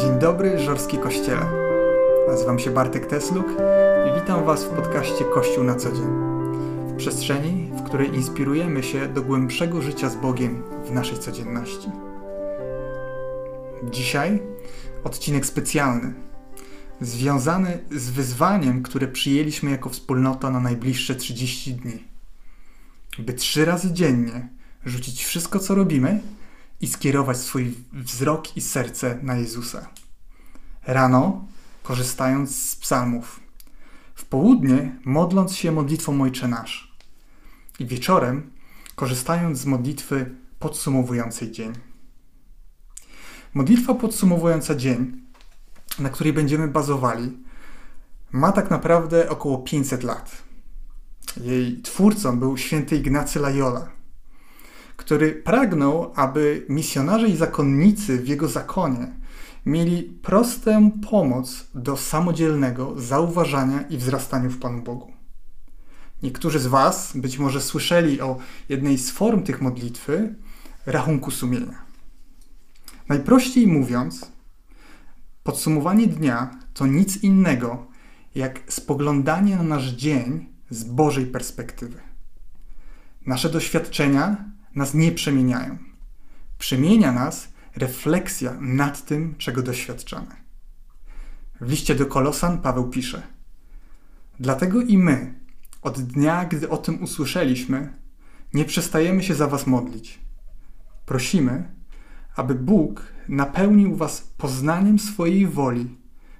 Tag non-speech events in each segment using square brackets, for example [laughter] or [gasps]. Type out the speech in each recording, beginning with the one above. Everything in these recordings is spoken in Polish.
Dzień dobry, Żorski Kościele. Nazywam się Bartek Tesluk i witam Was w podcaście Kościół na co dzień. W przestrzeni, w której inspirujemy się do głębszego życia z Bogiem w naszej codzienności. Dzisiaj odcinek specjalny, związany z wyzwaniem, które przyjęliśmy jako wspólnota na najbliższe 30 dni. By trzy razy dziennie rzucić wszystko, co robimy i skierować swój wzrok i serce na Jezusa. Rano, korzystając z psalmów, w południe modląc się modlitwą Ojcze Nasz i wieczorem korzystając z modlitwy podsumowującej dzień. Modlitwa podsumowująca dzień, na której będziemy bazowali, ma tak naprawdę około 500 lat. Jej twórcą był święty Ignacy Loyola – który pragnął, aby misjonarze i zakonnicy w jego zakonie mieli prostą pomoc do samodzielnego zauważania i wzrastania w Panu Bogu. Niektórzy z Was być może słyszeli o jednej z form tych modlitwy rachunku sumienia. Najprościej mówiąc, podsumowanie dnia to nic innego jak spoglądanie na nasz dzień z Bożej perspektywy. Nasze doświadczenia nas nie przemieniają. Przemienia nas refleksja nad tym, czego doświadczamy. W liście do Kolosan Paweł pisze: Dlatego i my, od dnia, gdy o tym usłyszeliśmy, nie przestajemy się za Was modlić. Prosimy, aby Bóg napełnił Was poznaniem swojej woli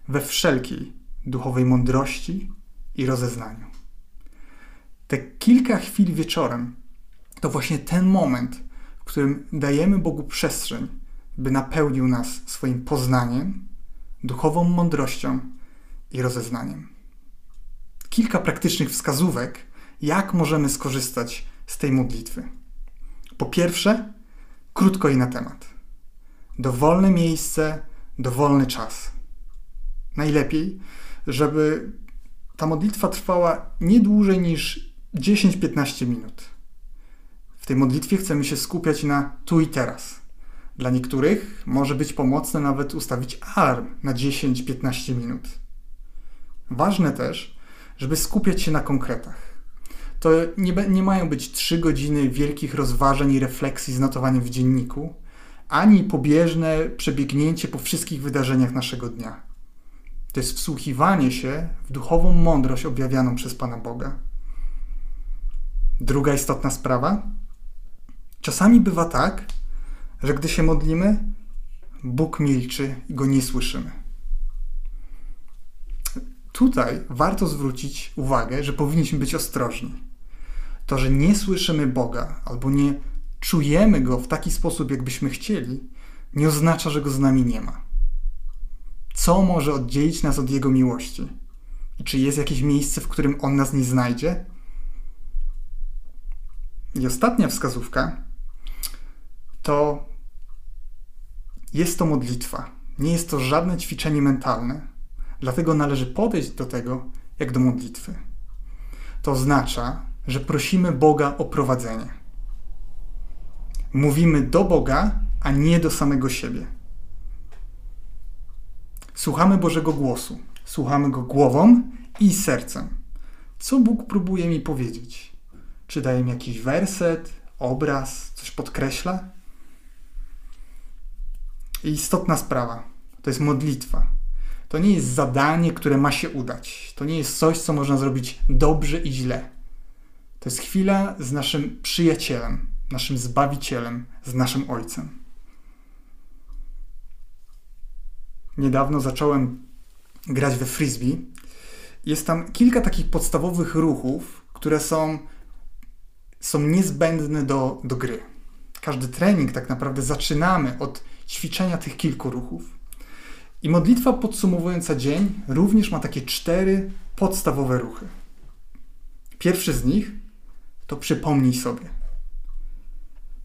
we wszelkiej duchowej mądrości i rozeznaniu. Te kilka chwil wieczorem to właśnie ten moment, w którym dajemy Bogu przestrzeń, by napełnił nas swoim poznaniem, duchową mądrością i rozeznaniem. Kilka praktycznych wskazówek, jak możemy skorzystać z tej modlitwy. Po pierwsze, krótko i na temat. Dowolne miejsce, dowolny czas. Najlepiej, żeby ta modlitwa trwała nie dłużej niż 10-15 minut tej modlitwie chcemy się skupiać na tu i teraz. Dla niektórych może być pomocne nawet ustawić alarm na 10-15 minut. Ważne też, żeby skupiać się na konkretach. To nie, nie mają być 3 godziny wielkich rozważań i refleksji z notowaniem w dzienniku, ani pobieżne przebiegnięcie po wszystkich wydarzeniach naszego dnia. To jest wsłuchiwanie się w duchową mądrość objawianą przez Pana Boga. Druga istotna sprawa Czasami bywa tak, że gdy się modlimy, Bóg milczy i go nie słyszymy. Tutaj warto zwrócić uwagę, że powinniśmy być ostrożni. To, że nie słyszymy Boga albo nie czujemy go w taki sposób, jakbyśmy chcieli, nie oznacza, że go z nami nie ma. Co może oddzielić nas od Jego miłości? I czy jest jakieś miejsce, w którym On nas nie znajdzie? I ostatnia wskazówka to jest to modlitwa. Nie jest to żadne ćwiczenie mentalne. Dlatego należy podejść do tego jak do modlitwy. To oznacza, że prosimy Boga o prowadzenie. Mówimy do Boga, a nie do samego siebie. Słuchamy Bożego głosu. Słuchamy go głową i sercem. Co Bóg próbuje mi powiedzieć? Czy daje mi jakiś werset, obraz, coś podkreśla? Istotna sprawa to jest modlitwa. To nie jest zadanie, które ma się udać. To nie jest coś, co można zrobić dobrze i źle. To jest chwila z naszym przyjacielem, naszym zbawicielem, z naszym ojcem. Niedawno zacząłem grać we frisbee. Jest tam kilka takich podstawowych ruchów, które są, są niezbędne do, do gry. Każdy trening tak naprawdę zaczynamy od ćwiczenia tych kilku ruchów. I modlitwa podsumowująca dzień również ma takie cztery podstawowe ruchy. Pierwszy z nich to przypomnij sobie.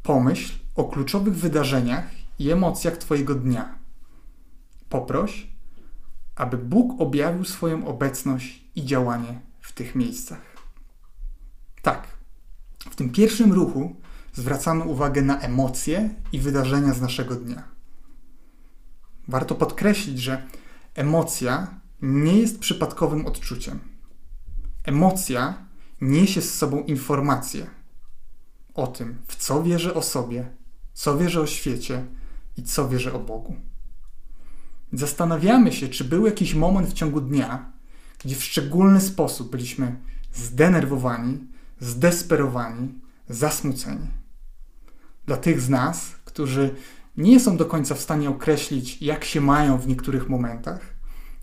Pomyśl o kluczowych wydarzeniach i emocjach Twojego dnia. Poproś, aby Bóg objawił swoją obecność i działanie w tych miejscach. Tak, w tym pierwszym ruchu zwracamy uwagę na emocje i wydarzenia z naszego dnia. Warto podkreślić, że emocja nie jest przypadkowym odczuciem. Emocja niesie z sobą informacje o tym, w co wierzę o sobie, co wierzę o świecie i co wierzę o Bogu. Zastanawiamy się, czy był jakiś moment w ciągu dnia, gdzie w szczególny sposób byliśmy zdenerwowani, zdesperowani, zasmuceni. Dla tych z nas, którzy nie są do końca w stanie określić, jak się mają w niektórych momentach,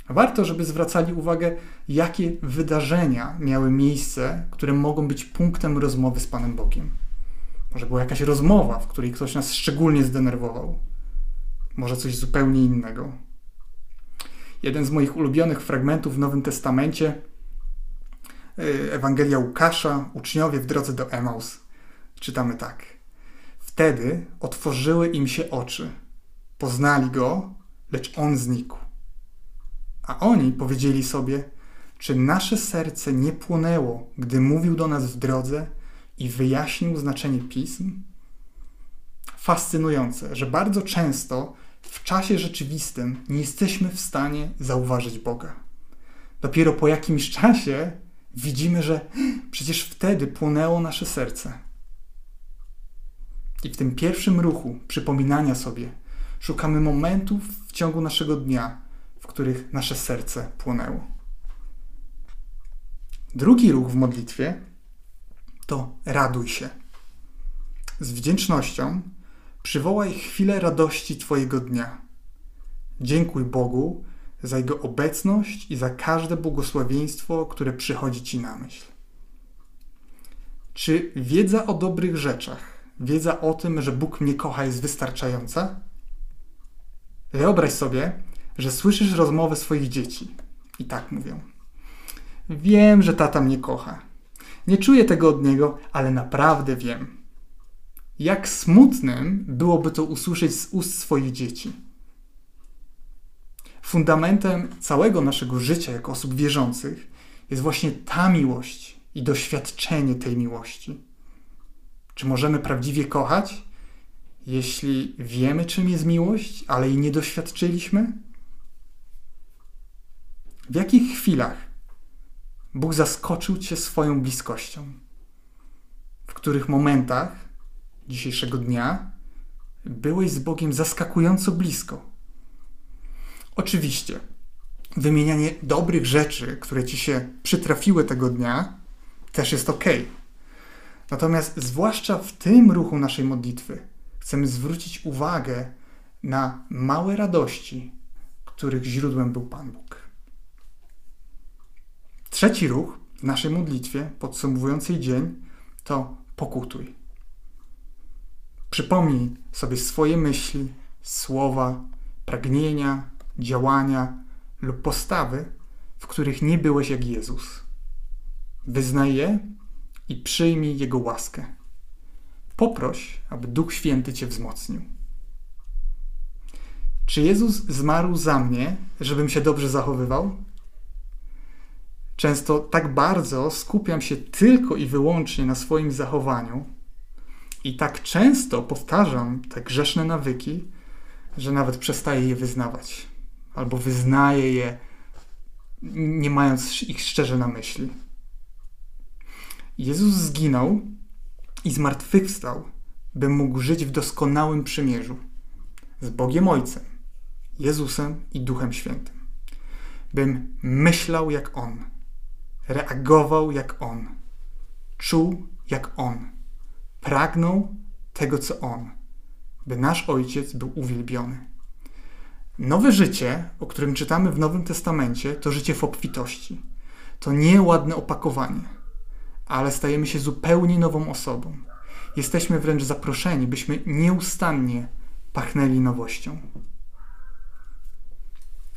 warto, żeby zwracali uwagę, jakie wydarzenia miały miejsce, które mogą być punktem rozmowy z Panem Bogiem. Może była jakaś rozmowa, w której ktoś nas szczególnie zdenerwował. Może coś zupełnie innego. Jeden z moich ulubionych fragmentów w Nowym Testamencie, y, Ewangelia Łukasza, uczniowie w drodze do Emaus. Czytamy tak. Wtedy otworzyły im się oczy. Poznali go, lecz on znikł. A oni powiedzieli sobie, czy nasze serce nie płonęło, gdy mówił do nas w drodze i wyjaśnił znaczenie pism? Fascynujące, że bardzo często w czasie rzeczywistym nie jesteśmy w stanie zauważyć Boga. Dopiero po jakimś czasie widzimy, że [gasps] przecież wtedy płonęło nasze serce. I w tym pierwszym ruchu przypominania sobie szukamy momentów w ciągu naszego dnia, w których nasze serce płonęło. Drugi ruch w modlitwie to raduj się. Z wdzięcznością przywołaj chwilę radości Twojego dnia. Dziękuj Bogu za Jego obecność i za każde błogosławieństwo, które przychodzi Ci na myśl. Czy wiedza o dobrych rzeczach, wiedza o tym, że Bóg mnie kocha, jest wystarczająca? Wyobraź sobie, że słyszysz rozmowę swoich dzieci i tak mówią. Wiem, że tata mnie kocha. Nie czuję tego od niego, ale naprawdę wiem. Jak smutnym byłoby to usłyszeć z ust swoich dzieci. Fundamentem całego naszego życia jako osób wierzących jest właśnie ta miłość i doświadczenie tej miłości. Czy możemy prawdziwie kochać, jeśli wiemy, czym jest miłość, ale jej nie doświadczyliśmy? W jakich chwilach Bóg zaskoczył Cię swoją bliskością? W których momentach dzisiejszego dnia byłeś z Bogiem zaskakująco blisko? Oczywiście, wymienianie dobrych rzeczy, które Ci się przytrafiły tego dnia, też jest ok. Natomiast zwłaszcza w tym ruchu naszej modlitwy chcemy zwrócić uwagę na małe radości, których źródłem był Pan Bóg. Trzeci ruch w naszej modlitwie podsumowującej dzień to pokutuj. Przypomnij sobie swoje myśli, słowa, pragnienia, działania lub postawy, w których nie byłeś jak Jezus. Wyznaj je i przyjmij Jego łaskę. Poproś, aby Duch Święty Cię wzmocnił. Czy Jezus zmarł za mnie, żebym się dobrze zachowywał? Często tak bardzo skupiam się tylko i wyłącznie na swoim zachowaniu i tak często powtarzam te grzeszne nawyki, że nawet przestaję je wyznawać albo wyznaję je, nie mając ich szczerze na myśli. Jezus zginął i zmartwychwstał, by mógł żyć w doskonałym przymierzu z Bogiem Ojcem, Jezusem i Duchem Świętym. Bym myślał jak On, reagował jak On, czuł jak On, pragnął tego, co On, by nasz Ojciec był uwielbiony. Nowe życie, o którym czytamy w Nowym Testamencie, to życie w obfitości. To nie ładne opakowanie ale stajemy się zupełnie nową osobą. Jesteśmy wręcz zaproszeni, byśmy nieustannie pachnęli nowością.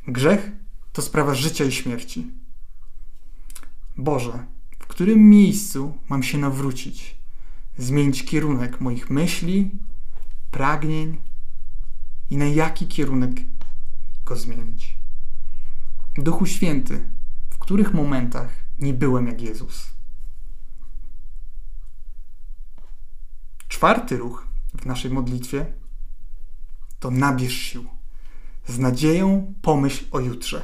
Grzech to sprawa życia i śmierci. Boże, w którym miejscu mam się nawrócić, zmienić kierunek moich myśli, pragnień i na jaki kierunek go zmienić? Duchu Święty, w których momentach nie byłem jak Jezus? Czwarty ruch w naszej modlitwie to nabierz sił. Z nadzieją pomyśl o jutrze.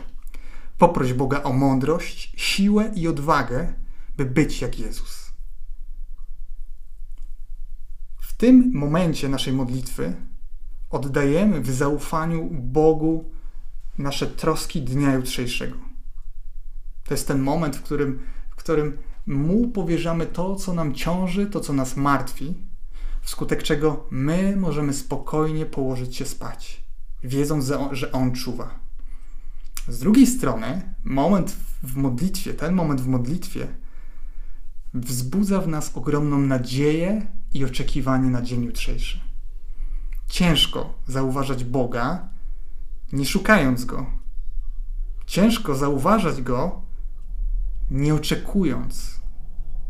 Poproś Boga o mądrość, siłę i odwagę, by być jak Jezus. W tym momencie naszej modlitwy oddajemy w zaufaniu Bogu nasze troski dnia jutrzejszego. To jest ten moment, w którym, w którym Mu powierzamy to, co nam ciąży, to, co nas martwi, wskutek czego my możemy spokojnie położyć się spać, wiedząc, że On czuwa. Z drugiej strony, moment w modlitwie, ten moment w modlitwie wzbudza w nas ogromną nadzieję i oczekiwanie na dzień jutrzejszy. Ciężko zauważać Boga, nie szukając Go. Ciężko zauważać Go, nie oczekując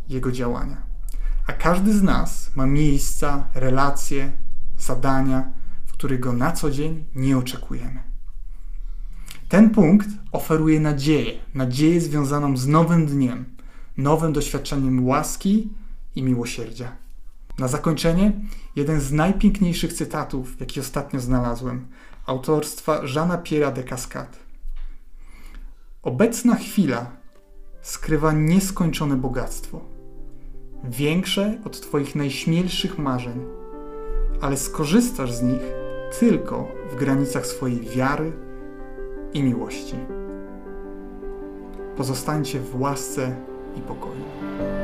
Jego działania. A każdy z nas ma miejsca, relacje, zadania, w których Go na co dzień nie oczekujemy. Ten punkt oferuje nadzieję, nadzieję związaną z nowym dniem, nowym doświadczeniem łaski i miłosierdzia. Na zakończenie jeden z najpiękniejszych cytatów, jaki ostatnio znalazłem, autorstwa Jeana Pierre de Cascade. Obecna chwila skrywa nieskończone bogactwo, większe od Twoich najśmielszych marzeń, ale skorzystasz z nich tylko w granicach swojej wiary i miłości. Pozostańcie w łasce i pokoju.